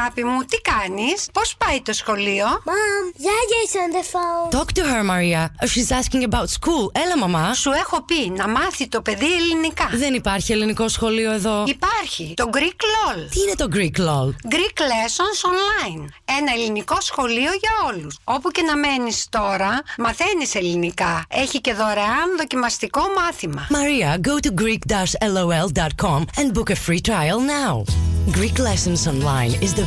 αγάπη μου, τι κάνεις, πώς πάει το σχολείο; Mom, Yaya is on the phone. Talk to her, Maria. She's asking about school. Έλα, μαμά. Σου έχω πει να μάθει το παιδί ελληνικά. Δεν υπάρχει ελληνικό σχολείο εδώ. Υπάρχει το Greek LOL. Τι είναι το Greek LOL? Greek Lessons Online. Ένα ελληνικό σχολείο για όλους. Όπου και να μένεις τώρα, μαθαίνεις ελληνικά. Έχει και δωρεάν δοκιμαστικό μάθημα. Maria, go to greek-lol.com and book a free trial now. Greek Lessons Online is the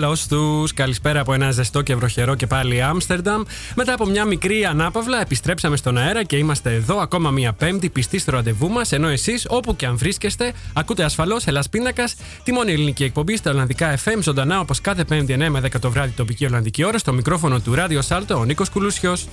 καλώς τους. Καλησπέρα από ένα ζεστό και βροχερό και πάλι Άμστερνταμ. Μετά από μια μικρή ανάπαυλα, επιστρέψαμε στον αέρα και είμαστε εδώ ακόμα μία Πέμπτη πιστοί στο ραντεβού μας. Ενώ εσείς, όπου και αν βρίσκεστε, ακούτε ασφαλώς Ελλάς Πίνακας, τη μόνη ελληνική εκπομπή στα Ολλανδικά FM, ζωντανά όπως κάθε Πέμπτη 9 με 10 το βράδυ τοπική Ολλανδική ώρα, στο μικρόφωνο του Ράδιο Σάλτο, ο Νίκος Κουλούσιος.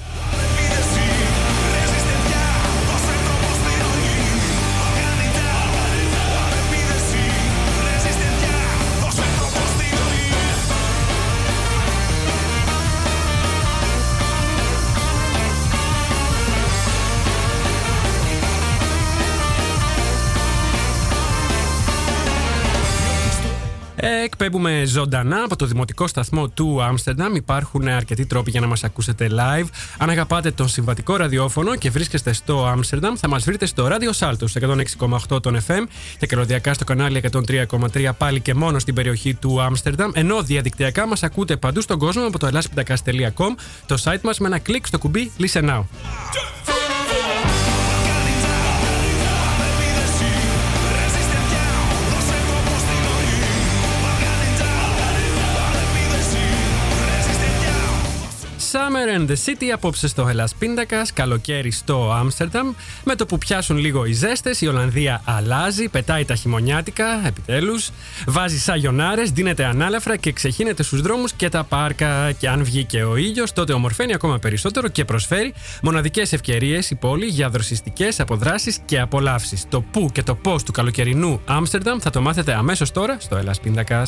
Εκπέμπουμε ζωντανά από το δημοτικό σταθμό του Άμστερνταμ. Υπάρχουν αρκετοί τρόποι για να μας ακούσετε live. Αν αγαπάτε τον συμβατικό ραδιόφωνο και βρίσκεστε στο Άμστερνταμ, θα μας βρείτε στο ράδιο Σάλτο στο 106,8 των FM και καλωδιακά στο κανάλι 103,3 πάλι και μόνο στην περιοχή του Άμστερνταμ. Ενώ διαδικτυακά μας ακούτε παντού στον κόσμο από το ελάσπιντακα.com, το site μας με ένα κλικ στο κουμπί Listen Now. Summer and the City απόψε στο Hellas Πίντακα, καλοκαίρι στο Άμστερνταμ. Με το που πιάσουν λίγο οι ζέστες, η Ολλανδία αλλάζει, πετάει τα χειμωνιάτικα, επιτέλους. Βάζει σαγιονάρες, δίνεται ανάλαφρα και ξεχύνεται στους δρόμους και τα πάρκα. Και αν βγει και ο ήλιος, τότε ομορφαίνει ακόμα περισσότερο και προσφέρει μοναδικές ευκαιρίες η πόλη για δροσιστικές αποδράσεις και απολαύσεις. Το πού και το πώς του καλοκαιρινού Άμστερνταμ θα το μάθετε αμέσως τώρα στο Hellas Πίντακα.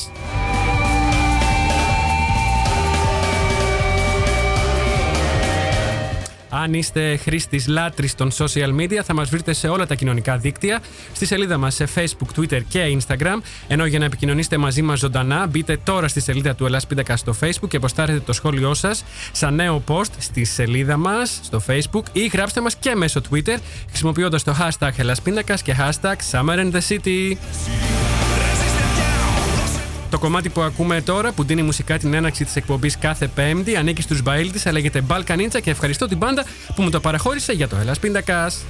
Αν είστε χρήστης λάτρης των social media, θα μας βρείτε σε όλα τα κοινωνικά δίκτυα, στη σελίδα μας σε Facebook, Twitter και Instagram. Ενώ για να επικοινωνήσετε μαζί μας ζωντανά, μπείτε τώρα στη σελίδα του Ελλάς Πίντακα στο Facebook και αποστάρετε το σχόλιο σας σαν νέο post στη σελίδα μας στο Facebook ή γράψτε μας και μέσω Twitter χρησιμοποιώντας το hashtag Ελλάς Πίντακας και hashtag Summer in the City. Το κομμάτι που ακούμε τώρα, που δίνει μουσικά την έναρξη της εκπομπής κάθε Πέμπτη, ανήκει στους Μπαίλτη, αλλά λέγεται Balkanitsa και ευχαριστώ την μπάντα που μου το παραχώρησε για το Ελλάς Πίντακας.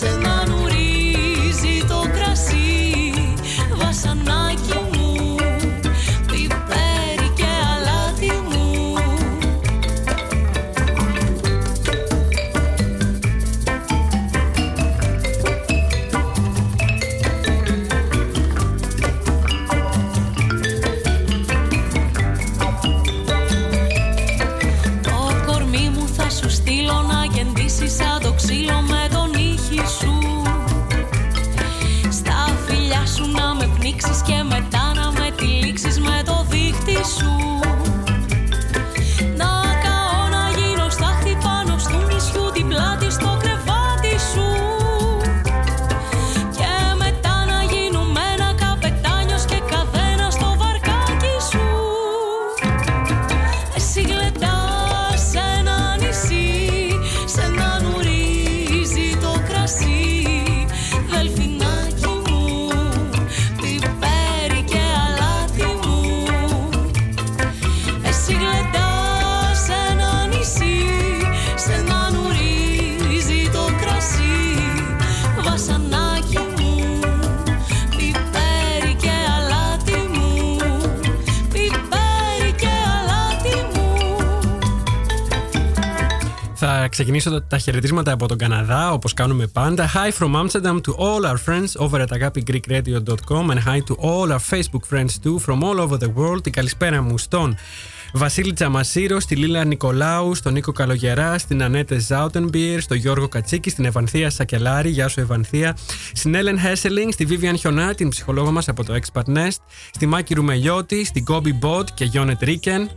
said ξεκινήσω τα- τα χαιρετίσματα από τον Καναδά, όπως κάνουμε πάντα. Hi from Amsterdam to all our friends over at agapigreekradio.com and hi to all our Facebook friends too from all over the world. Την καλησπέρα μου στον Βασίλη Τσαμασίρο, στη Λίλα Νικολάου, στον Νίκο Καλογερά, στην Ανέτε Ζάουτενμπιερ, στον Γιώργο Κατσίκη, στην Ευανθία Σακελάρη, γεια σου Ευανθία, στην Έλεν Χέσελινγκ, στη Vivian Χιονά, την ψυχολόγο μας από το Expert Nest, στη Μάκη Ρουμελιώτη, στην Κόμπι Μπότ και Γιόνετ Ρίκεν,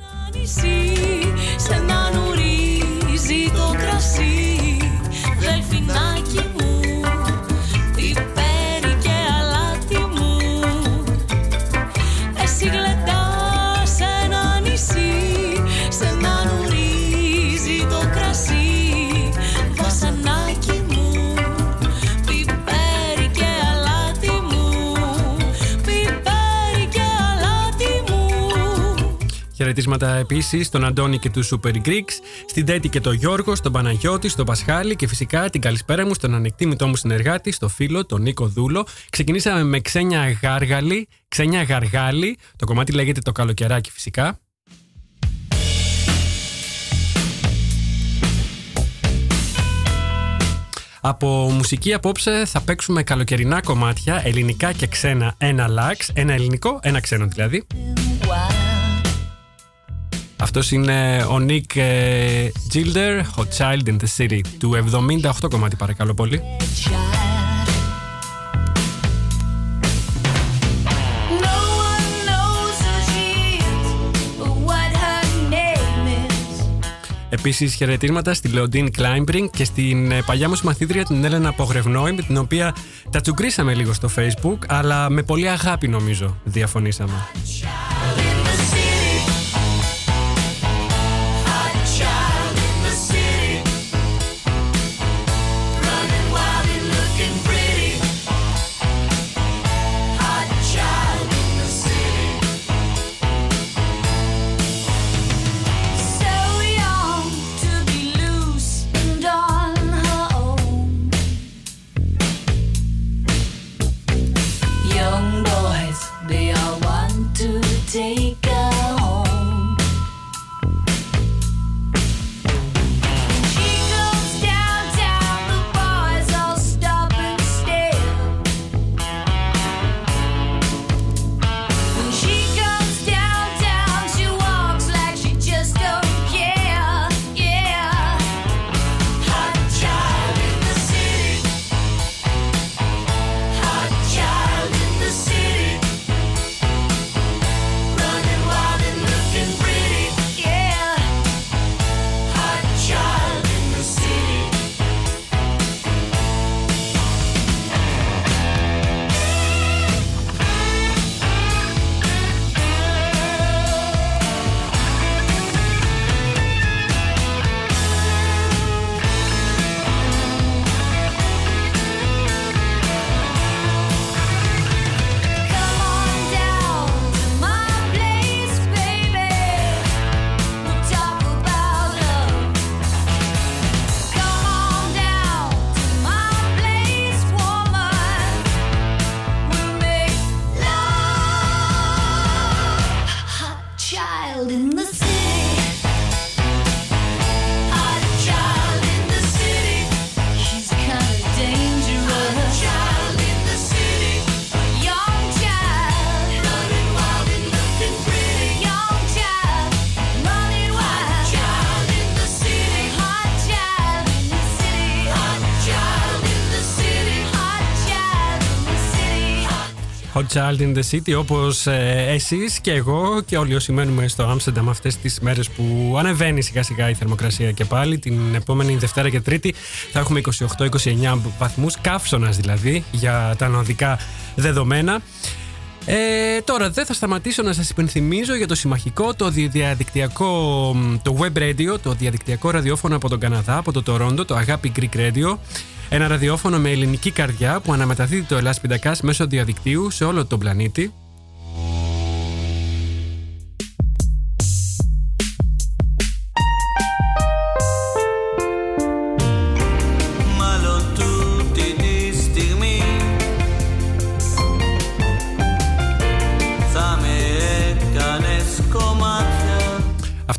Χαιρετίσματα επίσης στον Αντώνη και τους Super Greeks, στην Τέτη και τον Γιώργο, στον Παναγιώτη, στον Πασχάλη και φυσικά την καλησπέρα μου στον ανεκτήμητό μου συνεργάτη, στο φίλο, τον Νίκο Δούλο. Ξεκινήσαμε με ξένια γάργαλη, ξένια γαργάλη. Το κομμάτι λέγεται το καλοκαιράκι φυσικά. Από μουσική απόψε θα παίξουμε καλοκαιρινά κομμάτια, ελληνικά και ξένα, ένα λάξ, ένα ελληνικό, ένα ξένο δηλαδή. Αυτός είναι ο Nick ε, Gilder, Hot Child in the City, του 78 κομμάτι παρακαλώ πολύ. No one knows who she is or what her name is. Επίσης χαιρετίσματα στη Λεοντίν Κλάιμπρινγκ και στην ε, παλιά μου μαθήτρια την Έλενα Πογρευνόη με την οποία τα τσουγκρίσαμε λίγο στο facebook αλλά με πολύ αγάπη νομίζω διαφωνήσαμε. Child in the City όπως ε, εσείς και εγώ και όλοι όσοι μένουμε στο Άμστερνταμ αυτές τις μέρες που ανεβαίνει σιγά σιγά η θερμοκρασία και πάλι την επόμενη Δευτέρα και Τρίτη θα έχουμε 28-29 βαθμούς καύσωνας δηλαδή για τα νοδικά δεδομένα ε, τώρα δεν θα σταματήσω να σας υπενθυμίζω για το συμμαχικό, το διαδικτυακό, το web radio, το διαδικτυακό ραδιόφωνο από τον Καναδά, από το Τορόντο, το Αγάπη Greek Radio. Ένα ραδιόφωνο με ελληνική καρδιά που αναμεταδίδει το Ελλάς Πιντακάς μέσω διαδικτύου σε όλο τον πλανήτη.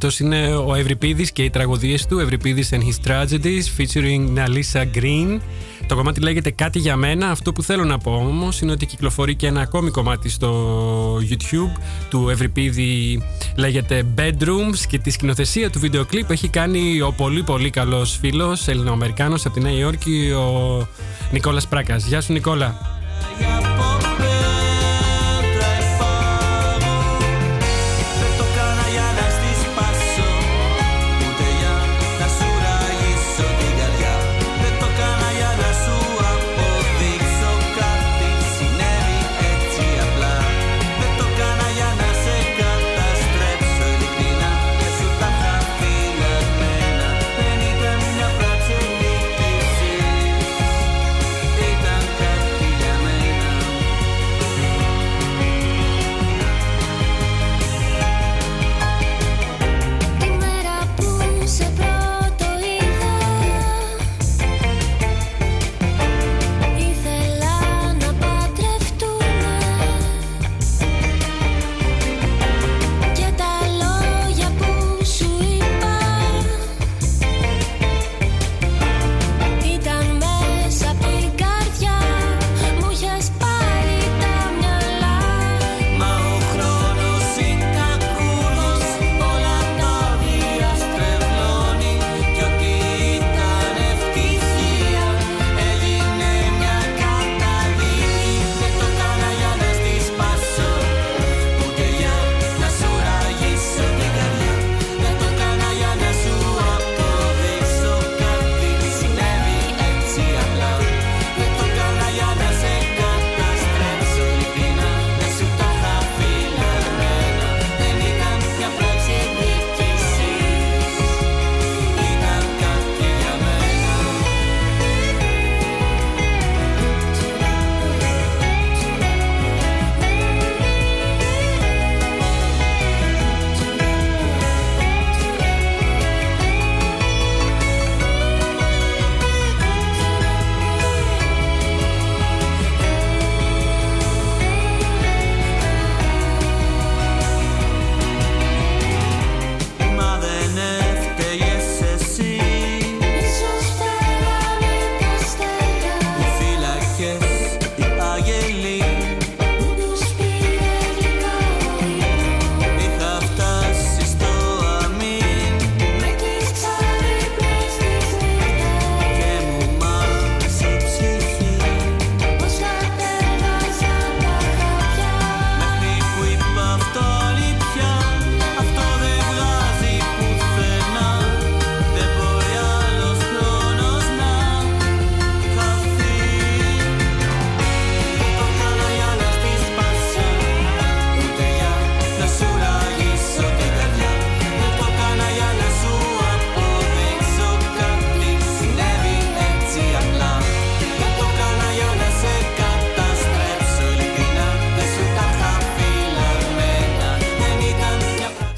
Αυτό είναι ο Ευρυπίδης και οι τραγωδίες του, Ευρυπίδης and his tragedies, featuring Nalisa Green. Το κομμάτι λέγεται Κάτι για μένα. Αυτό που θέλω να πω όμως είναι ότι κυκλοφορεί και ένα ακόμη κομμάτι στο YouTube του Ευρυπίδη. Λέγεται Bedrooms και τη σκηνοθεσία του βίντεο κλιπ έχει κάνει ο πολύ πολύ καλός φίλος Ελληνοαμερικάνος από τη Νέα Υόρκη, ο Νικόλας Πράκας. Γεια σου Νικόλα.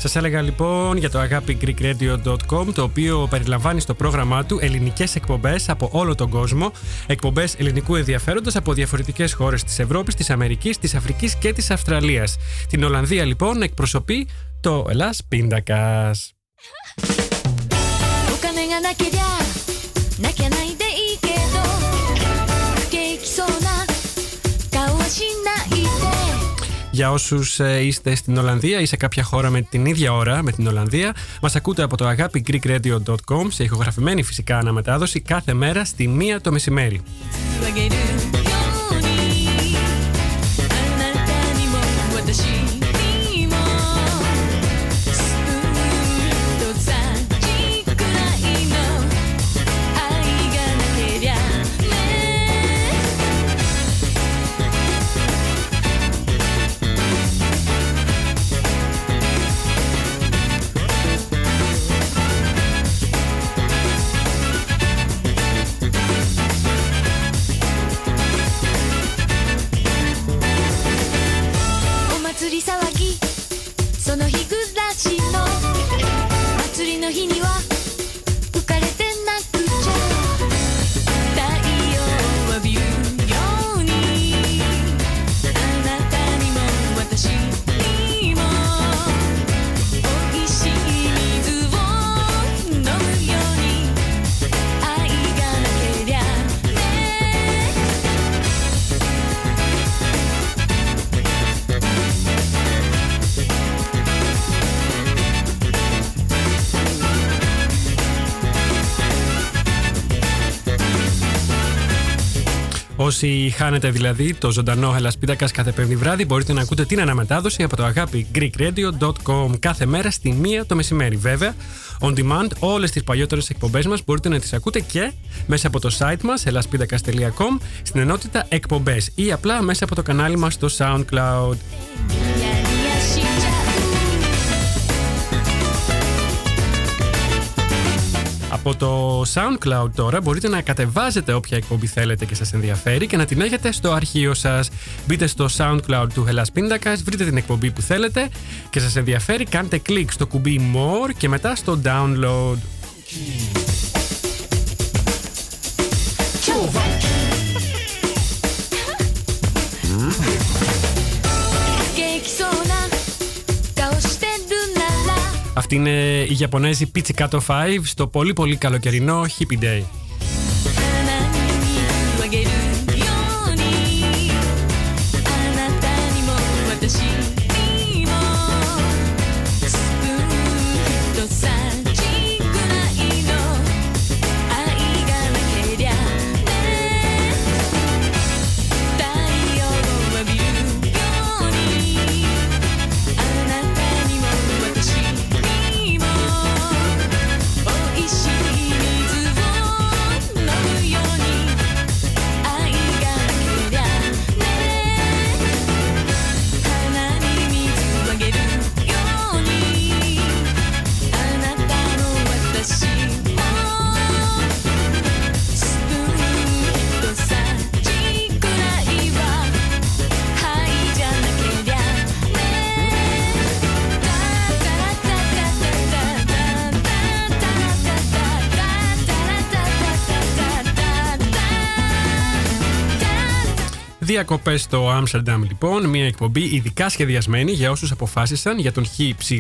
Σας έλεγα λοιπόν για το αγάπη greekradio.com το οποίο περιλαμβάνει στο πρόγραμμά του ελληνικές εκπομπές από όλο τον κόσμο εκπομπές ελληνικού ενδιαφέροντος από διαφορετικές χώρες της Ευρώπης, της Αμερικής, της Αφρικής και της Αυστραλίας. Την Ολλανδία λοιπόν εκπροσωπεί το Ελλάς Πίντακας. Για όσους είστε στην Ολλανδία ή σε κάποια χώρα με την ίδια ώρα με την Ολλανδία, μας ακούτε από το αγάπη greekradio.com σε ηχογραφημένη φυσικά αναμετάδοση κάθε μέρα στη μία το μεσημέρι. Όσοι χάνετε δηλαδή το ζωντανό Ελασπίδακα κάθε πέμπτη βράδυ, μπορείτε να ακούτε την αναμετάδοση από το αγάπη greekradio.com κάθε μέρα στη μία το μεσημέρι. Βέβαια, on demand, όλες τις παλιότερες εκπομπές μας μπορείτε να τις ακούτε και μέσα από το site μας ελασπίδακα.com στην ενότητα εκπομπές ή απλά μέσα από το κανάλι μας στο SoundCloud. Από το SoundCloud τώρα μπορείτε να κατεβάζετε όποια εκπομπή θέλετε και σας ενδιαφέρει και να την έχετε στο αρχείο σας. Μπείτε στο SoundCloud του Hellas Πίντακας, βρείτε την εκπομπή που θέλετε και σας ενδιαφέρει, κάντε κλικ στο κουμπί More και μετά στο Download. Αυτή είναι η Ιαπωνέζη Pizzicato 5 στο πολύ πολύ καλοκαιρινό Hippie Day. Διακοπές στο Άμστερνταμ, λοιπόν, μια εκπομπή ειδικά σχεδιασμένη για όσους αποφάσισαν για τον χ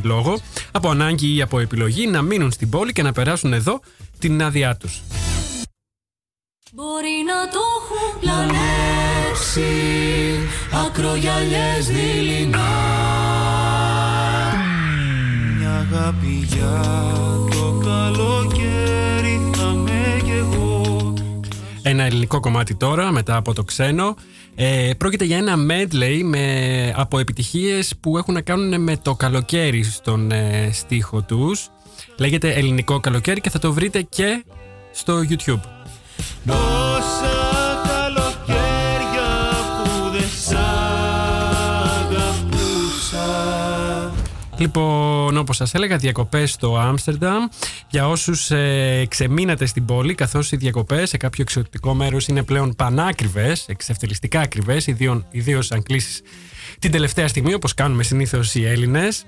λόγο, από ανάγκη ή από επιλογή, να μείνουν στην πόλη και να περάσουν εδώ την άδειά τους. Μπορεί να το έχουν πλανέψει Ακρογιαλιές δειλινά Μια αγάπη για το καλοκαίρι θα με κι εγώ Ένα ελληνικό κομμάτι τώρα, μετά από το ξένο. Ε, πρόκειται για ένα medley με, από επιτυχίες που έχουν να κάνουν με το καλοκαίρι στον ε, στίχο τους. Λέγεται ελληνικό καλοκαίρι και θα το βρείτε και στο YouTube. Λοιπόν, όπως σας έλεγα, διακοπές στο Άμστερνταμ. Για όσους ε, ξεμείνατε στην πόλη, καθώς οι διακοπές σε κάποιο εξωτικό μέρος είναι πλέον πανάκριβες, εξευτελιστικά ακριβές, ιδίω- ιδίως αν κλείσεις την τελευταία στιγμή, όπως κάνουμε συνήθως οι Έλληνες.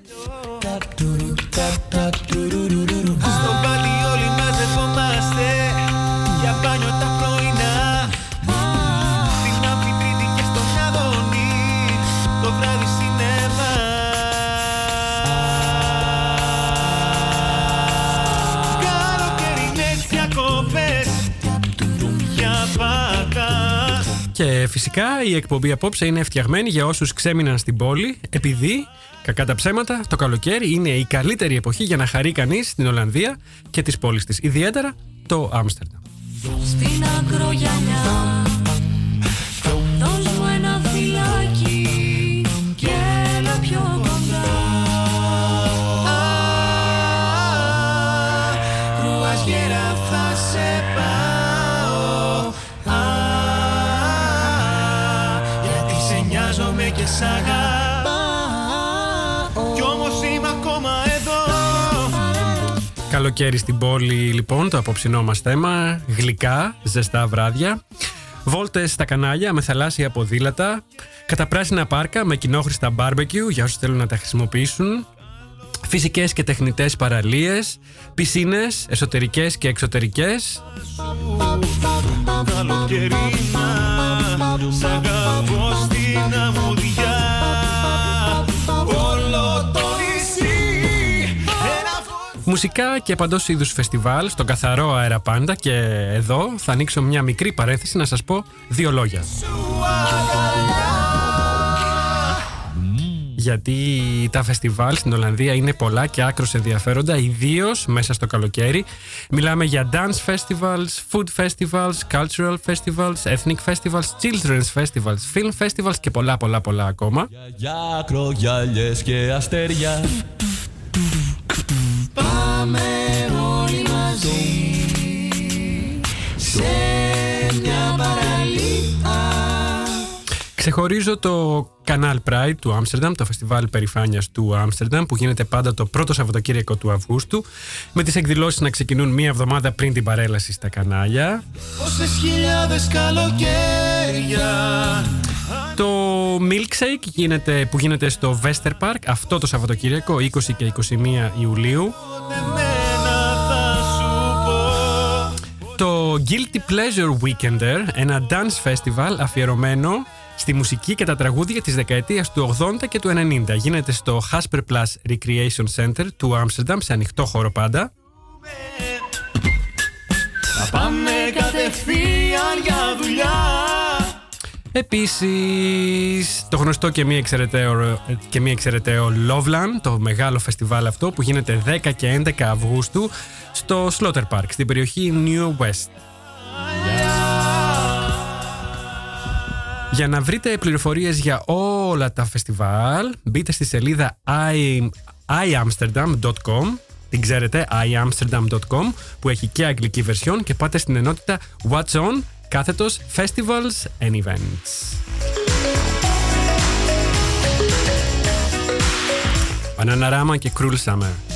Και φυσικά η εκπομπή απόψε είναι φτιαγμένη για όσους ξέμειναν στην πόλη, επειδή, κακά τα ψέματα, το καλοκαίρι είναι η καλύτερη εποχή για να χαρεί κανείς στην Ολλανδία και τις πόλεις της, ιδιαίτερα το Άμστερνταμ. Στην ακρογιαλιά Καλοκαίρι στην πόλη, λοιπόν, το απόψινό μας θέμα. Γλυκά, ζεστά βράδια. Βόλτες στα κανάλια με θαλάσσια ποδήλατα. Καταπράσινα πάρκα με κοινόχρηστα barbecue για όσους θέλουν να τα χρησιμοποιήσουν. Φυσικές και τεχνητές παραλίες. Πισίνες, εσωτερικές και εξωτερικές. Καλοκαιρίνα Σ' Μουσικά και παντός είδους φεστιβάλ στον καθαρό αέρα πάντα και εδώ θα ανοίξω μια μικρή παρένθεση να σας πω δύο λόγια. σου αγκαλιά γιατί τα φεστιβάλ στην Ολλανδία είναι πολλά και άκρως ενδιαφέροντα, ιδίως μέσα στο καλοκαίρι. Μιλάμε για dance festivals, food festivals, cultural festivals, ethnic festivals, children's festivals, film festivals και πολλά πολλά πολλά ακόμα. Για ακρογιαλιές και αστέρια Ξεχωρίζω το Canal Pride του Άμστερνταμ, το φεστιβάλ περηφάνειας του Άμστερνταμ που γίνεται πάντα το πρώτο Σαββατοκύριακο του Αυγούστου με τις εκδηλώσεις να ξεκινούν μία εβδομάδα πριν την παρέλαση στα κανάλια. Πόσες χιλιάδες καλοκαίρια Το Milkshake γίνεται, που γίνεται στο Vester Park αυτό το Σαββατοκύριακο 20 και 21 Ιουλίου. Εμένα θα σου πω Το Guilty Pleasure Weekender, ένα dance festival αφιερωμένο στη μουσική και τα τραγούδια της δεκαετίας του 80 και του 90. Γίνεται στο Hasper Plus Recreation Center του Άμστερνταμ σε ανοιχτό χώρο πάντα. Θα πάμε κατευθείαν για δουλειά Επίσης, το γνωστό και μη εξαιρεταίο, και μη εξαιρεταίο Loveland, το μεγάλο φεστιβάλ αυτό που γίνεται 10 και 11 Αυγούστου στο Slaughter Park, στην περιοχή New West. Για να βρείτε πληροφορίες για όλα τα φεστιβάλ, μπείτε στη σελίδα i- iamsterdam.com την ξέρετε, iamsterdam.com που έχει και αγγλική βερσιόν και πάτε στην ενότητα What's On κάθετος Festivals and Events. Bananarama και Cruel Summer.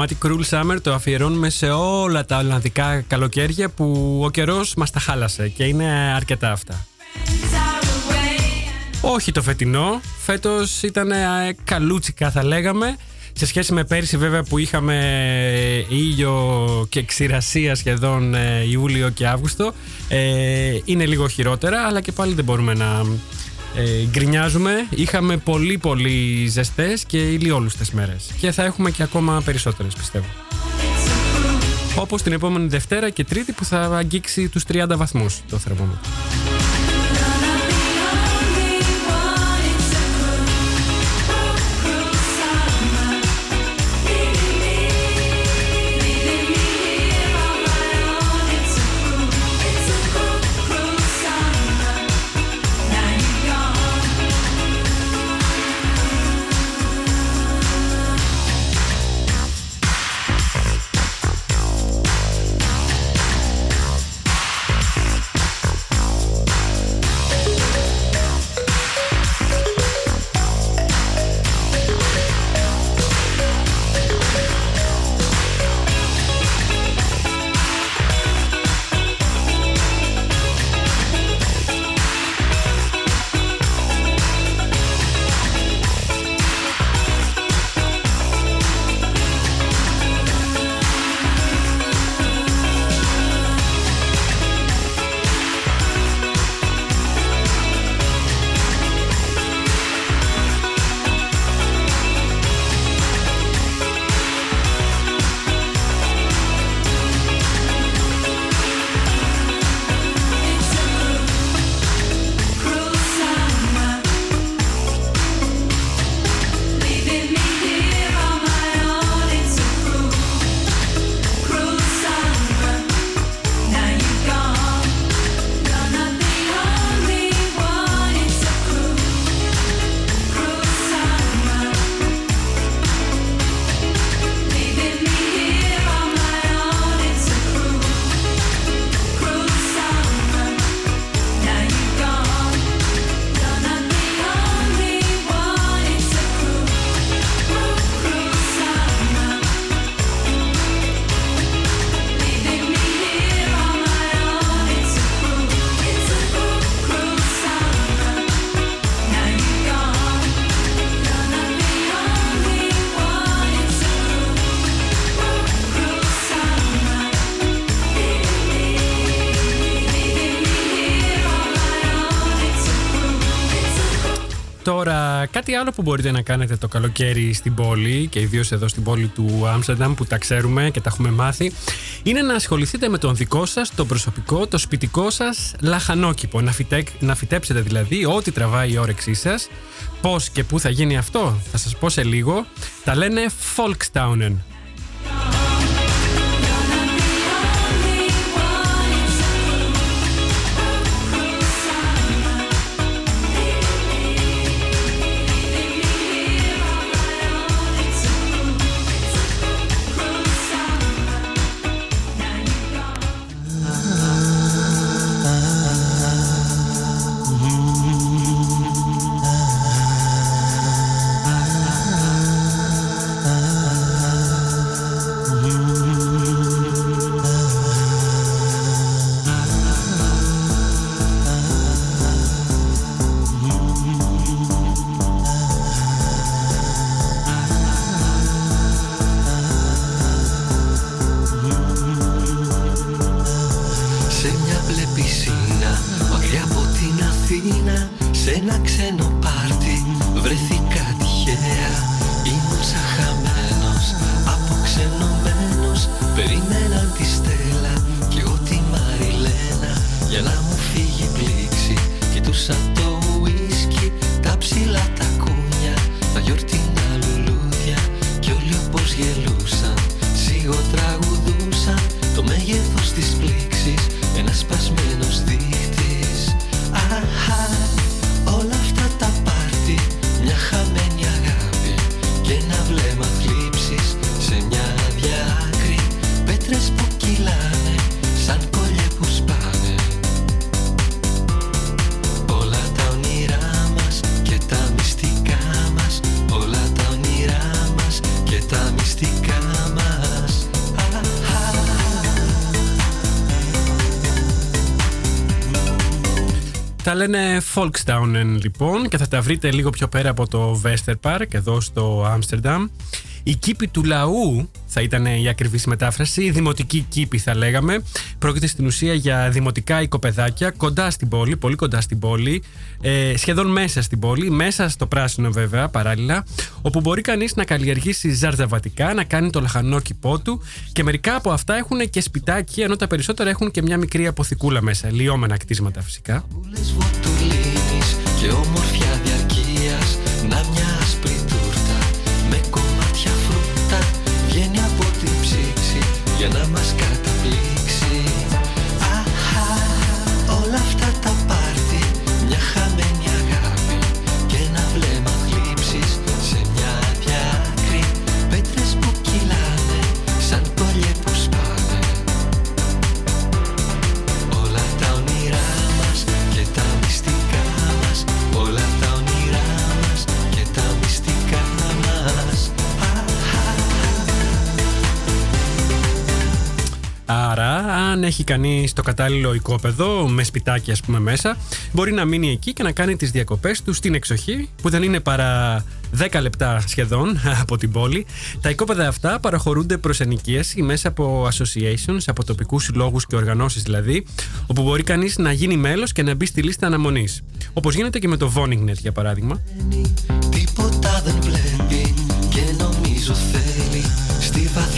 Κομμάτι Cruel Summer το αφιερώνουμε σε όλα τα Ολλανδικά καλοκαίρια που ο καιρός μας τα χάλασε και είναι αρκετά αυτά. Are away. Όχι το φετινό. Φέτος ήταν ε, καλούτσικα θα λέγαμε. Σε σχέση με πέρυσι βέβαια που είχαμε ήλιο και ξηρασία σχεδόν ε, Ιούλιο και Αύγουστο ε, είναι λίγο χειρότερα αλλά και πάλι δεν μπορούμε να ε, γκρινιάζουμε. Είχαμε πολύ πολύ ζεστές και ηλιόλουστες μέρες και θα έχουμε και ακόμα περισσότερες πιστεύω. Όπως την επόμενη Δευτέρα και Τρίτη που θα αγγίξει τους 30 βαθμούς το θερμόμετρο. Κάτι άλλο που μπορείτε να κάνετε το καλοκαίρι στην πόλη και ιδίως εδώ στην πόλη του Άμστερνταμ που τα ξέρουμε και τα έχουμε μάθει, είναι να ασχοληθείτε με τον δικό σας, το προσωπικό, το σπιτικό σας λαχανόκηπο. Να, φυτέ, να φυτέψετε δηλαδή ό,τι τραβάει η όρεξή σας. Πώς και πού θα γίνει αυτό, θα σας πω σε λίγο. Τα λένε Folkstaunen. Λένε Folkstaunen λοιπόν και θα τα βρείτε λίγο πιο πέρα από το Westerpark εδώ στο Άμστερνταμ. Η κήπη του λαού θα ήταν η ακριβή μετάφραση, η δημοτική κήπη θα λέγαμε. Πρόκειται στην ουσία για δημοτικά οικοπεδάκια κοντά στην πόλη, πολύ κοντά στην πόλη, ε, σχεδόν μέσα στην πόλη, μέσα στο πράσινο βέβαια παράλληλα, όπου μπορεί κανείς να καλλιεργήσει ζαρζαβατικά, να κάνει το λαχανόκηπό του και μερικά από αυτά έχουν και σπιτάκι, ενώ τα περισσότερα έχουν και μια μικρή αποθηκούλα μέσα, λιώμενα κτίσματα φυσικά. Πουλες βοτουλίνης και κανεί το κατάλληλο οικόπεδο με σπιτάκι, ας πούμε, μέσα, μπορεί να μείνει εκεί και να κάνει τις διακοπές του στην εξοχή, που δεν είναι παρά 10 λεπτά σχεδόν από την πόλη. Τα οικόπεδα αυτά παραχωρούνται προς ενοικίαση μέσα από associations, από τοπικούς συλλόγους και οργανώσεις δηλαδή, όπου μπορεί κανείς να γίνει μέλος και να μπει στη λίστα αναμονής. Όπως γίνεται και με το Voningnet για παράδειγμα. Τίποτα δεν βλέπει και νομίζω θέλει Στη βαθιά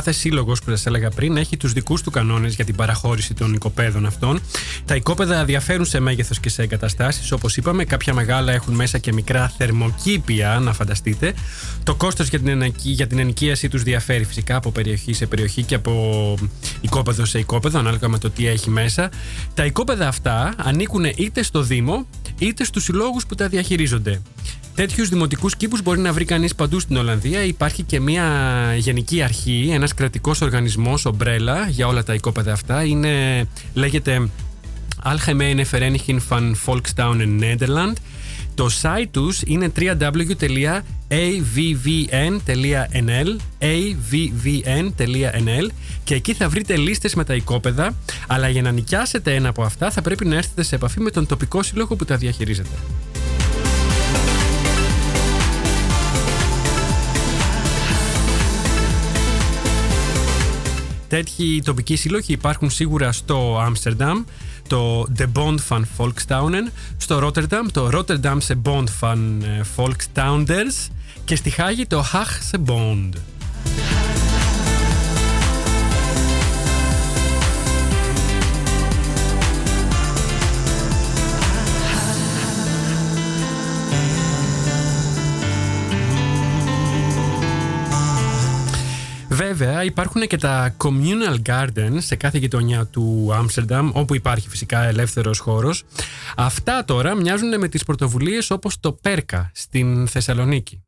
κάθε σύλλογος που σας έλεγα πριν έχει τους δικούς του κανόνες για την παραχώρηση των οικοπαίδων αυτών. Τα οικόπεδα διαφέρουν σε μέγεθος και σε εγκαταστάσεις. Όπως είπαμε, κάποια μεγάλα έχουν μέσα και μικρά θερμοκήπια, να φανταστείτε. Το κόστος για, την ενοικ- για την ενοικίασή τους διαφέρει φυσικά από περιοχή σε περιοχή και από οικόπεδο σε οικόπεδο, ανάλογα με το τι έχει μέσα. Τα οικόπεδα αυτά ανήκουν είτε στο Δήμο είτε στους συλλόγους που τα διαχειρίζονται. Τέτοιους δημοτικούς κήπους μπορεί να βρει κανείς παντού στην Ολλανδία. Υπάρχει και μια γενική αρχή, ένας κρατικός οργανισμός, ομπρέλα, για όλα τα οικόπεδα αυτά. Είναι, λέγεται Algemene Vereniging van Volkstaunen Nederland. Το site τους είναι www.avvn.nl avvn.nl και εκεί θα βρείτε λίστες με τα οικόπεδα αλλά για να νοικιάσετε ένα από αυτά θα πρέπει να έρθετε σε επαφή με τον τοπικό σύλλογο που τα διαχειρίζεται. Τέτοιοι τοπικοί σύλλογοι υπάρχουν σίγουρα στο Άμστερνταμ το The Bond van Folkstaunen, στο Ρότερταμ το Rotterdamse Bond van Folkstaunders ε, και στη Χάγη το Hachse Bond. Βέβαια υπάρχουν και τα communal gardens σε κάθε γειτονιά του Άμστερνταμ όπου υπάρχει φυσικά ελεύθερος χώρος. Αυτά τώρα μοιάζουν με τις πρωτοβουλίες όπως το Πέρκα στην Θεσσαλονίκη.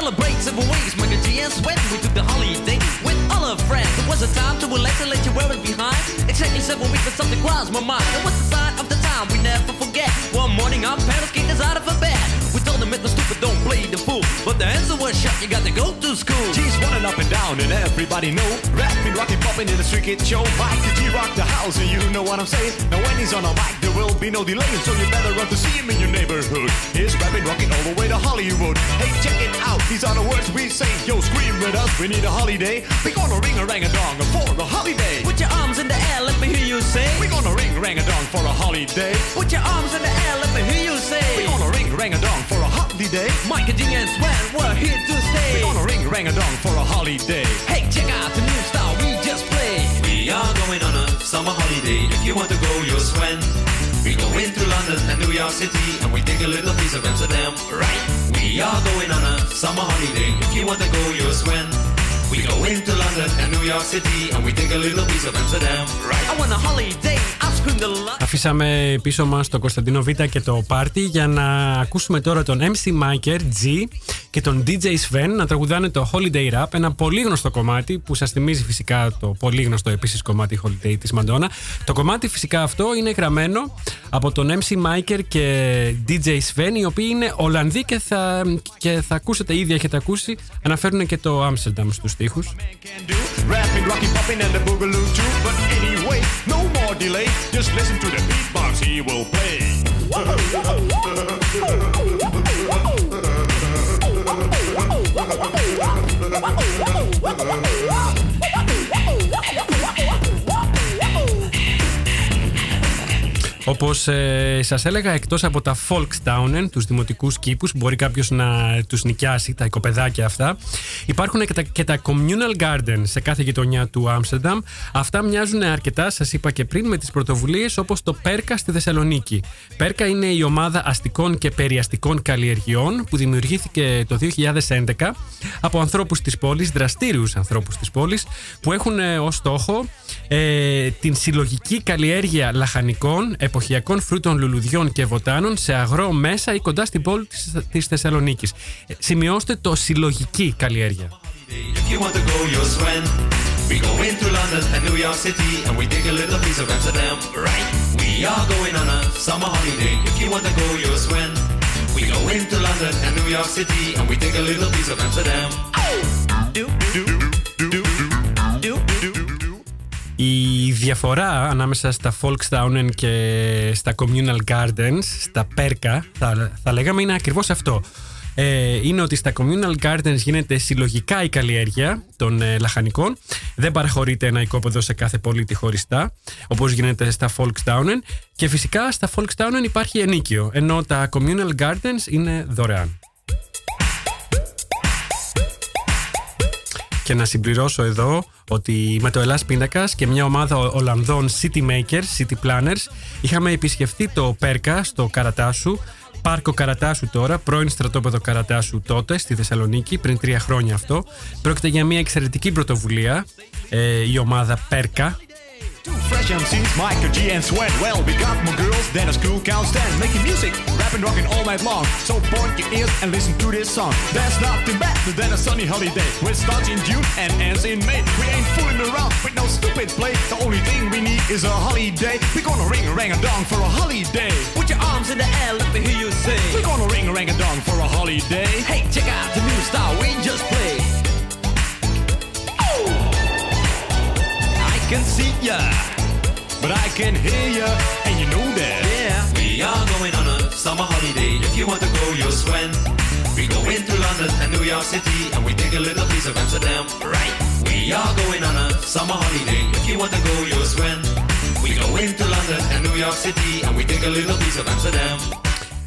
Celebrate several ways, my good GS when we took the holiday with all our friends. It was a time to relax and let you wear it behind. Exactly seven weeks, but something crossed my mind. It was the sign of the time we never forget. One morning, our parents kicked us out of bed. We stupid, don't play the fool. But the answer was shut, you got to go to school. G's running up and down and everybody know. Rapping, rocking, popping in the street kid show. Mike the G rock the house? And you know what I'm saying. Now when he's on a mic there will be no delay. So you better run to see him in your neighborhood. He's rapping, rocking all the way to Hollywood. Hey check it out, these are the words we say. Yo scream with us, we need a holiday. We gonna ring a rang a dong for a holiday. Put your arms in the say. We gonna ring rang a dong for a holiday Put your arms in the air, let me hear you say. We're gonna ring rang a dong for a holiday Mike and G and Sven, we're here to stay. We're gonna ring rang a dong for a holiday Hey, check out the new style we just played. We are going on a summer holiday. If you want to go, you'll swim. We go into London and New York City and we take a little piece of Amsterdam, right? We are going on a summer holiday. If you want to go, you'll swim. We go into London and New York City and we take a little piece of Amsterdam, right? I want a holiday, I've screamed a lot. Αφήσαμε πίσω μας το Κωνσταντίνο Β και το Πάρτι για να ακούσουμε τώρα τον MC Miker G και τον DJ Sven να τραγουδάνε το Holiday Rap, ένα πολύ γνωστό κομμάτι που σας θυμίζει φυσικά το πολύ γνωστό επίσης κομμάτι Holiday της Μαντόνα. Το κομμάτι φυσικά αυτό είναι γραμμένο από τον MC Miker και DJ Sven οι οποίοι είναι Ολλανδοί και θα, και θα ακούσετε ήδη έχετε ακούσει αναφέρουν και το Amsterdam στους στίχους. man can do. Rapping, Just listen to the beatbox he will play. Όπως ε, σας έλεγα, εκτός από τα Volkstaunen, τους δημοτικούς κήπους, μπορεί κάποιος να τους νοικιάσει, τα οικοπεδάκια αυτά, υπάρχουν και τα, και τα communal gardens σε κάθε γειτονιά του Άμστερνταμ. Αυτά μοιάζουν αρκετά, σας είπα και πριν, με τις πρωτοβουλίες όπως το Πέρκα στη Θεσσαλονίκη. Πέρκα είναι η ομάδα αστικών και περιαστικών καλλιεργειών που δημιουργήθηκε το 2011 από ανθρώπους της πόλης, δραστήριους ανθρώπους της πόλης, που έχουν ως στόχο ε, την συλλογική καλλιέργεια λαχανικών, εποχιακών φρούτων, λουλουδιών και βοτάνων σε αγρό μέσα ή κοντά στην πόλη της, της Θεσσαλονίκης. Ε, σημειώστε το συλλογική καλλιέργεια. If you want to go, you'll swim. We go into London and New York City and we take a little piece of Amsterdam, right? We are Η διαφορά ανάμεσα στα Volkstaunen και στα Communal Gardens, στα Πέρκα, θα, θα λέγαμε είναι ακριβώς αυτό. Ε, είναι ότι στα Communal Gardens γίνεται συλλογικά η καλλιέργεια των ε, λαχανικών. Δεν παραχωρείται ένα οικόπεδο σε κάθε πολίτη χωριστά, όπως γίνεται στα Volkstaunen. Και φυσικά στα Volkstaunen υπάρχει ενίκιο, ενώ τα Communal Gardens είναι δωρεάν. Και να συμπληρώσω εδώ ότι με το Ελλάς Πίνακας και μια ομάδα Ολλανδών City Makers, City Planners, είχαμε επισκεφτεί το Πέρκα στο Καρατάσου, Πάρκο Καρατάσου τώρα, πρώην στρατόπεδο Καρατάσου τότε στη Θεσσαλονίκη, πριν τρία χρόνια αυτό. Πρόκειται για μια εξαιρετική πρωτοβουλία, ε, η ομάδα Πέρκα, fresh MCs, Michael G and Sweat. Well, we got more girls than a school can stand. Making music, rapping, rocking all night long. So point your ears and listen to this song. There's nothing better than a sunny holiday. Which starts in June and ends in May. We ain't fooling around with no stupid play. The only thing we need is a holiday. We're gonna ring a rang a dong for a holiday. Put your arms in the air, let me hear you say. We're gonna ring a rang a dong for a holiday. Hey, check out the new style we just played. Can see ya, but I can hear ya, and you know that. Yeah. We are going on a summer holiday. If you want to go, you'll swim. We go into London and New York City, and we take a little piece of Amsterdam. Right. We are going on a summer holiday. If you want to go, you'll swim. We go into London and New York City, and we take a little piece of Amsterdam.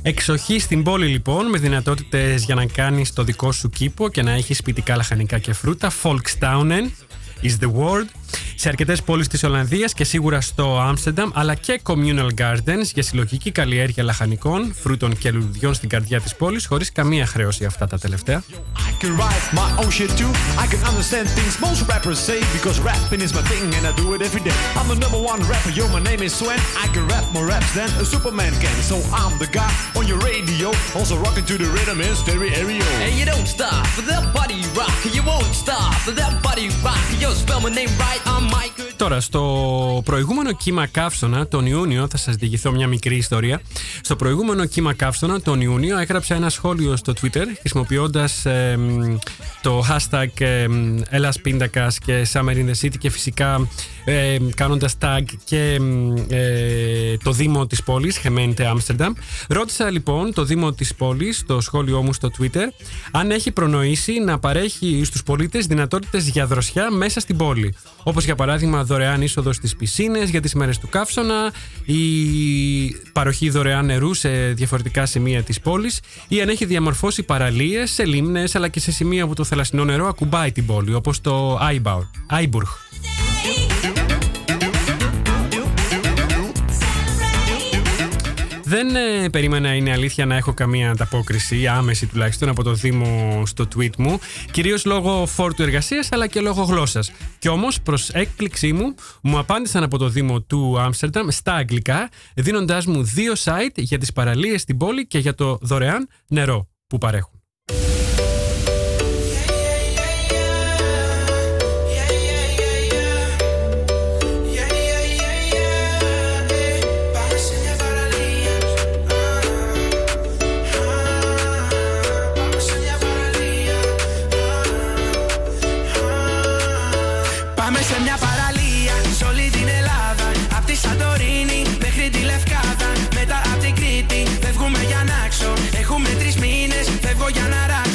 Εξοχή στην πόλη λοιπόν με δυνατότητες για να κάνεις το δικό σου κήπο και να έχεις σπιτικά λαχανικά και φρούτα. Folkstounen is the word. Σε αρκετές πόλεις της Ολλανδίας και σίγουρα στο Άμστερνταμ αλλά και communal gardens για συλλογική καλλιέργεια λαχανικών, φρούτων και λουλουδιών στην καρδιά της πόλης χωρίς καμία χρέωση αυτά τα τελευταία. Let that body rock. Yo, spell my name right, I'm Mike. Τώρα, στο προηγούμενο κύμα καύσωνα, τον Ιούνιο, θα σας διηγηθώ μια μικρή ιστορία. Στο προηγούμενο κύμα καύσωνα, τον Ιούνιο, έγραψα ένα σχόλιο στο Twitter χρησιμοποιώντας εμ, το hashtag εμ, Ελλάς Πίντακας και Summer in the City και φυσικά εμ, κάνοντας tag και εμ, ε, το Δήμο της πόλης, Χεμέντε Άμστερνταμ. Ρώτησα λοιπόν το Δήμο της πόλης, στο σχόλιο μου στο Twitter, αν έχει προνοήσει να παρέχει στους πολίτες δυνατότητες για δροσιά μέσα στην πόλη. Όπως για παράδειγμα δωρεάν είσοδο στις πισίνες για τις μέρες του καύσωνα ή παροχή δωρεάν νερού σε διαφορετικά σημεία της πόλης ή αν έχει διαμορφώσει παραλίες σε λίμνες αλλά και σε σημεία που το θαλασσινό νερό ακουμπάει την πόλη όπως το Άιμπαουρ- Άιμπουργκ. Δεν ε, περίμενα, είναι αλήθεια, να έχω καμία ανταπόκριση, άμεση τουλάχιστον, από το Δήμο στο tweet μου. Κυρίως λόγω φόρτου εργασίας αλλά και λόγω γλώσσας. Κι όμως, προς έκπληξή μου, μου απάντησαν από το Δήμο του Άμστερνταμ στα αγγλικά, δίνοντάς μου δύο site για τις παραλίες στην πόλη και για το δωρεάν νερό που παρέχουν.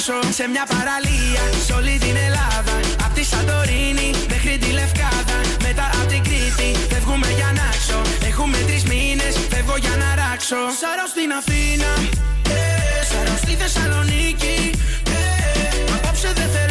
Να ράξω. Σε μια παραλία σε όλη την Ελλάδα. Απ' τη Σαντορίνη μέχρι τη Λευκάδα. Μετά απ' την Κρήτη φεύγουμε για να ξω. Έχουμε τρεις μήνες, φεύγω για να ράξω. Σαρώ στην Αθήνα, ε, σαρώ στη Θεσσαλονίκη. ε, Απόψε δεν θέλω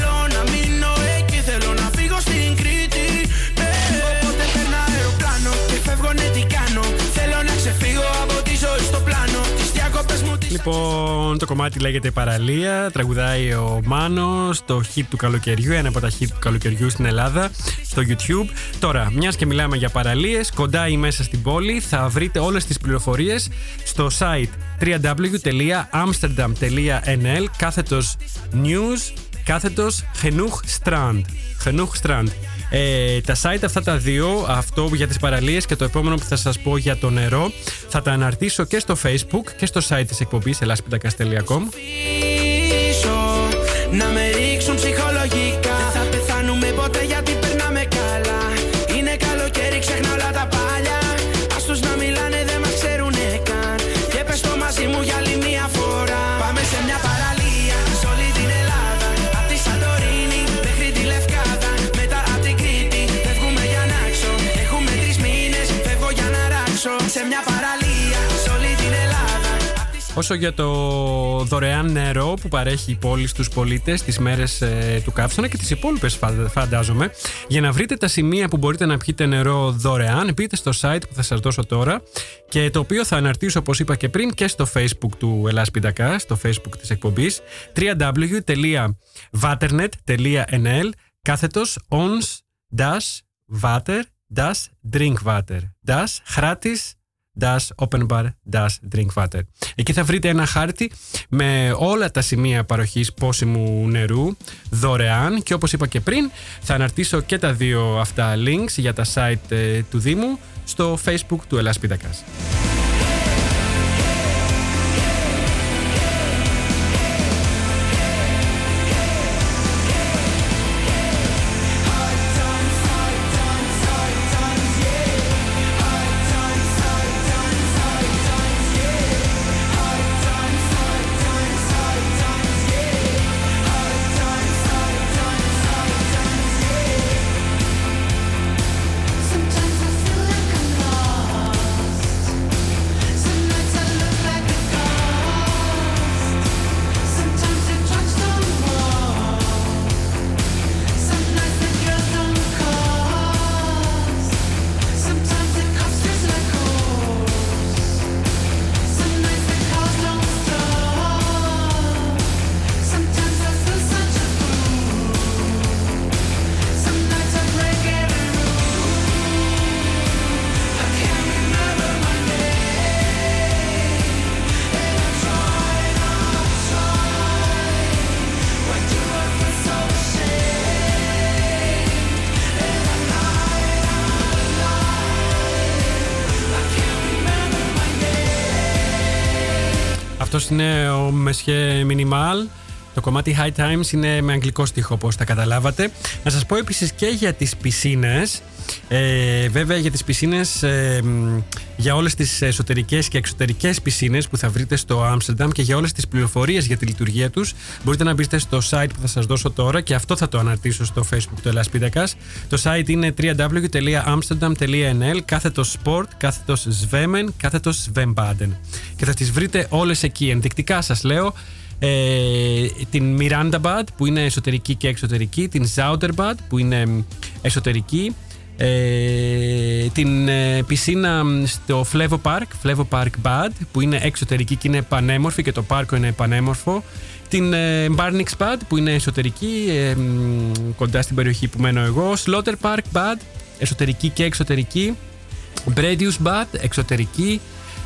Λοιπόν, το κομμάτι λέγεται Παραλία. Τραγουδάει ο Μάνος, το hit του καλοκαιριού, ένα από τα hit του καλοκαιριού στην Ελλάδα, στο YouTube. Τώρα, μιας και μιλάμε για παραλίες, κοντά ή μέσα στην πόλη, θα βρείτε όλες τις πληροφορίες στο site www.amsterdam.nl κάθετος news κάθετος Genoeg Strand. Genoeg Strand. Ε, τα site αυτά τα δύο, αυτό για τις παραλίες και το επόμενο που θα σας πω για το νερό, θα τα αναρτήσω και στο facebook και στο site της εκπομπής ελλάσπιτακας.com πίσω Να με ρίξουν ψυχολογικά Όσο για το δωρεάν νερό που παρέχει η πόλη στους πολίτες τις μέρες ε, του καύσωνα και τις υπόλοιπες φα- φαντάζομαι, για να βρείτε τα σημεία που μπορείτε να πιείτε νερό δωρεάν, μπείτε στο site που θα σας δώσω τώρα και το οποίο θα αναρτήσω όπως είπα και πριν και στο facebook του Ελλάς Πιτακά, στο facebook της εκπομπής www.vaternet.nl κάθετος ons dash vater das Drinkwater. Das gratis Das Open Bar Das Drinkwater. Εκεί θα βρείτε ένα χάρτη με όλα τα σημεία παροχής πόσιμου νερού δωρεάν και όπως είπα και πριν θα αναρτήσω και τα δύο αυτά links για τα site ε, του Δήμου στο facebook του Ελλάς Πίτακας. Αυτός είναι ο Μεσχέ Minimal. Το κομμάτι High Times είναι με αγγλικό στίχο όπως τα καταλάβατε. Να σας πω επίσης και για τις πισίνες. Ε, βέβαια για τις πισίνες, ε, μ, για όλες τις εσωτερικές και εξωτερικές πισίνες που θα βρείτε στο Άμστερνταμ και για όλες τις πληροφορίες για τη λειτουργία τους μπορείτε να μπείτε στο site που θα σας δώσω τώρα και αυτό θα το αναρτήσω στο facebook του Ελλάς Πίτακας. Το site είναι www.amsterdam.nl κάθετος sport, κάθετος svemmen, κάθετος svembaden και θα τις βρείτε όλες εκεί. Ενδεικτικά σας λέω ε, την Mirandabad που είναι εσωτερική και εξωτερική, την Zouderbad που είναι μ, εσωτερική, ε, την ε, πισίνα μ, στο Flevo Park, Flevo Park Bad που είναι εξωτερική και είναι πανέμορφη και το πάρκο είναι πανέμορφο. Την ε, Barnix Bad που είναι εσωτερική, ε, μ, κοντά στην περιοχή που μένω εγώ. Slaughter Park Bad, εσωτερική και εξωτερική. Bredius Bad, εξωτερική.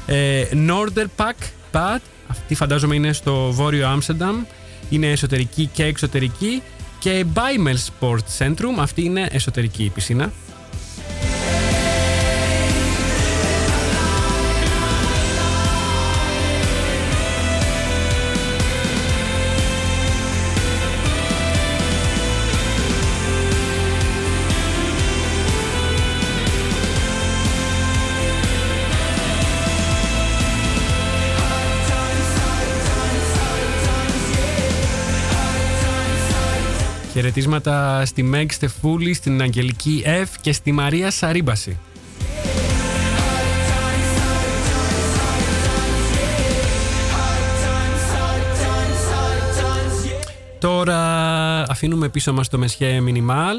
Ε, Norder Park Bad, αυτή φαντάζομαι είναι στο βόρειο Άμστερνταμ. Είναι εσωτερική και εξωτερική. Και Bimel Sport Centrum, αυτή είναι εσωτερική η πισίνα. Χαιρετίσματα στη Μέγ Στεφούλη, στην Αγγελική Εφ και στη Μαρία Σαρίμπαση. Τώρα αφήνουμε πίσω μας το Μεσχέ Μινιμάλ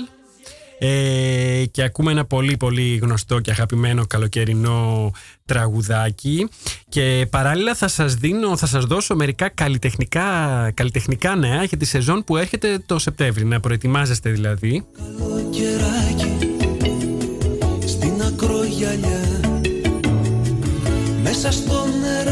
ε, και ακούμε ένα πολύ πολύ γνωστό και αγαπημένο καλοκαιρινό τραγουδάκι και παράλληλα θα σας, δίνω, θα σας δώσω μερικά καλλιτεχνικά, καλλιτεχνικά νέα για τη σεζόν που έρχεται το Σεπτέμβρη, να προετοιμάζεστε δηλαδή. κεράκι στην ακρογιαλιά μέσα στο νεράκι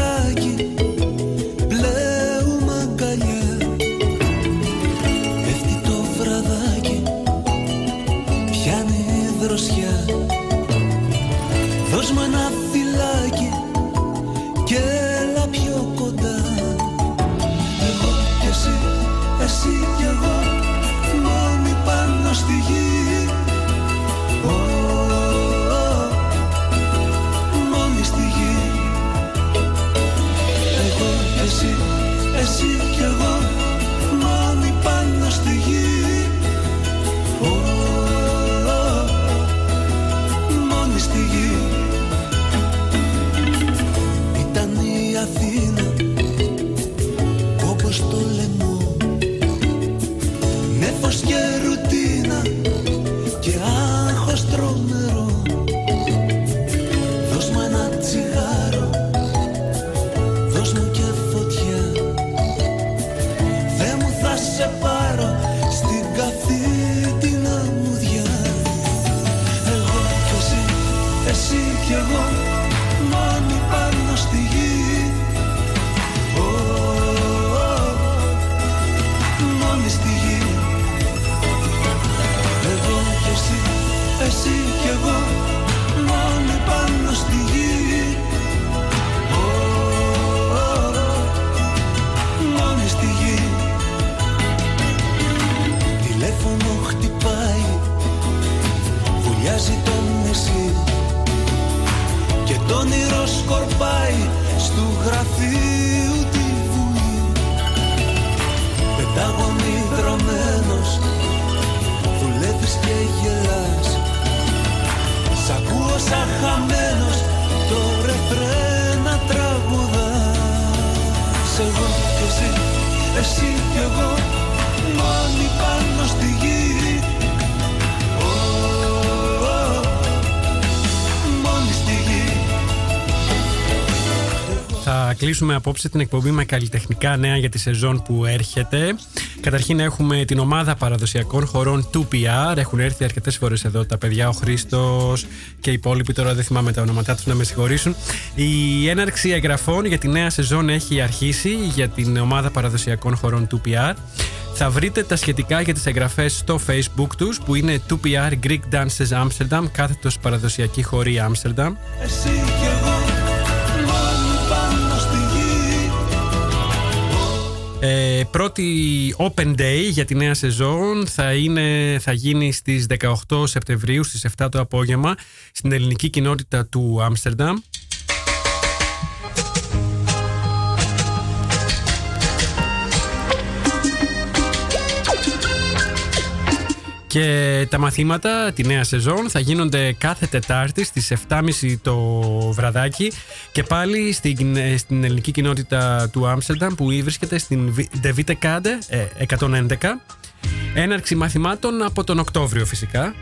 χαμένος το ρεφρέ να τραγουδάς. Εγώ και εσύ, εσύ κι εγώ μόνοι πάνω στη γη. Ω, ω, Μόνοι στη γη. Θα κλείσουμε απόψε την εκπομπή με καλλιτεχνικά νέα για τη σεζόν που έρχεται. Καταρχήν έχουμε την ομάδα παραδοσιακών χωρών 2PR. Έχουν έρθει αρκετές φορές εδώ τα παιδιά, ο Χρήστος και οι υπόλοιποι. Τώρα δεν θυμάμαι τα ονόματά τους να με συγχωρήσουν. Η έναρξη εγγραφών για τη νέα σεζόν έχει αρχίσει για την ομάδα παραδοσιακών χωρών 2PR. Θα βρείτε τα σχετικά για τις εγγραφές στο facebook τους που είναι 2PR Greek Dances Amsterdam κάθετος παραδοσιακή χωρή Amsterdam. Εσύ κι εγώ πρώτη Open Day για τη νέα σεζόν θα, είναι, θα γίνει στις 18 Σεπτεμβρίου στις 7 το απόγευμα στην ελληνική κοινότητα του Άμστερνταμ. Και τα μαθήματα τη νέα σεζόν θα γίνονται κάθε Τετάρτη στις 7.30 το βραδάκι και πάλι στην, ε, στην ελληνική κοινότητα του Άμστερνταμ που βρίσκεται στην Βι- De Witte Kade, ε, 111. Έναρξη μαθημάτων από τον Οκτώβριο φυσικά.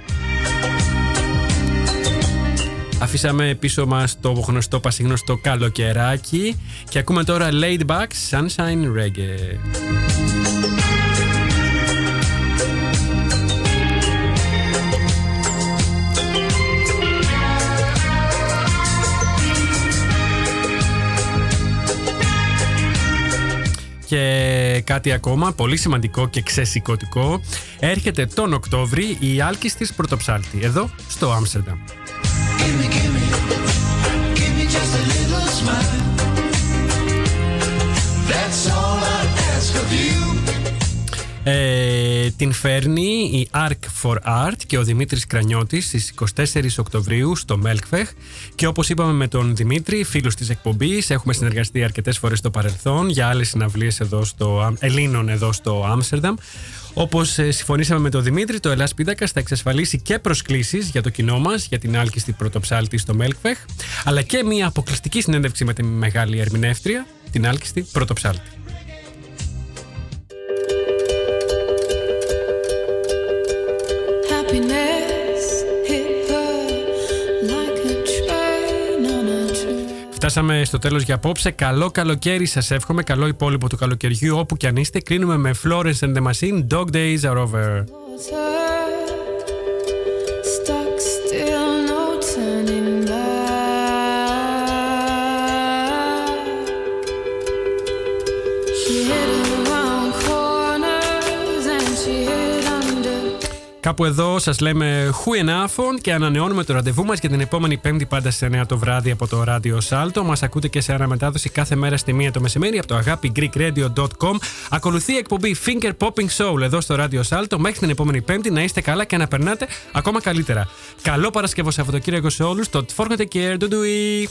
Αφήσαμε πίσω μας το γνωστό πασίγνωστο καλοκαιράκι και ακούμε τώρα Laid Back Sunshine Reggae. Και κάτι ακόμα, πολύ σημαντικό και ξεσηκωτικό. Έρχεται τον Οκτώβρη η Άλκης της Πρωτοψάλτη, εδώ στο Άμστερνταμ. Gimme, gimme, give me just a little smile. That's all I ask of you. Ε, την φέρνει η Arc for Art και ο Δημήτρης Κρανιώτης στις 24 Οκτωβρίου στο Μέλκφεχ και όπως είπαμε με τον Δημήτρη, φίλος της εκπομπής, έχουμε συνεργαστεί αρκετές φορές στο παρελθόν για άλλες συναυλίες εδώ στο, Άμ- Ελλήνων εδώ στο Άμστερνταμ. Όπως συμφωνήσαμε με τον Δημήτρη, το Ελλάς Πίτακας θα εξασφαλίσει και προσκλήσεις για το κοινό μας, για την άλκιστη πρωτοψάλτη στο Μέλκφεχ, αλλά και μια αποκλειστική συνέντευξη με τη μεγάλη ερμηνεύτρια, την άλκιστη πρωτοψάλτη. Φτάσαμε στο τέλος για απόψε. Καλό καλοκαίρι σας εύχομαι. Καλό υπόλοιπο του καλοκαιριού όπου και αν είστε. Κλείνουμε με Florence and the Machine. Dog days are over. Κάπου εδώ σας λέμε χουενάφων και ανανεώνουμε το ραντεβού μας για την επόμενη Πέμπτη πάντα στις 9 το βράδυ από το ράδιο Σάλτο. Μας ακούτε και σε αναμετάδοση κάθε μέρα στη 1 το μεσημέρι από το αγάπη greekradio.com. Ακολουθεί η εκπομπή Finger Popping Soul εδώ στο ράδιο Σάλτο. Μέχρι την επόμενη Πέμπτη να είστε καλά και να περνάτε ακόμα καλύτερα. Καλό Παρασκευό Σαββατοκύριακο σε όλους. Το Forget Care. Doei.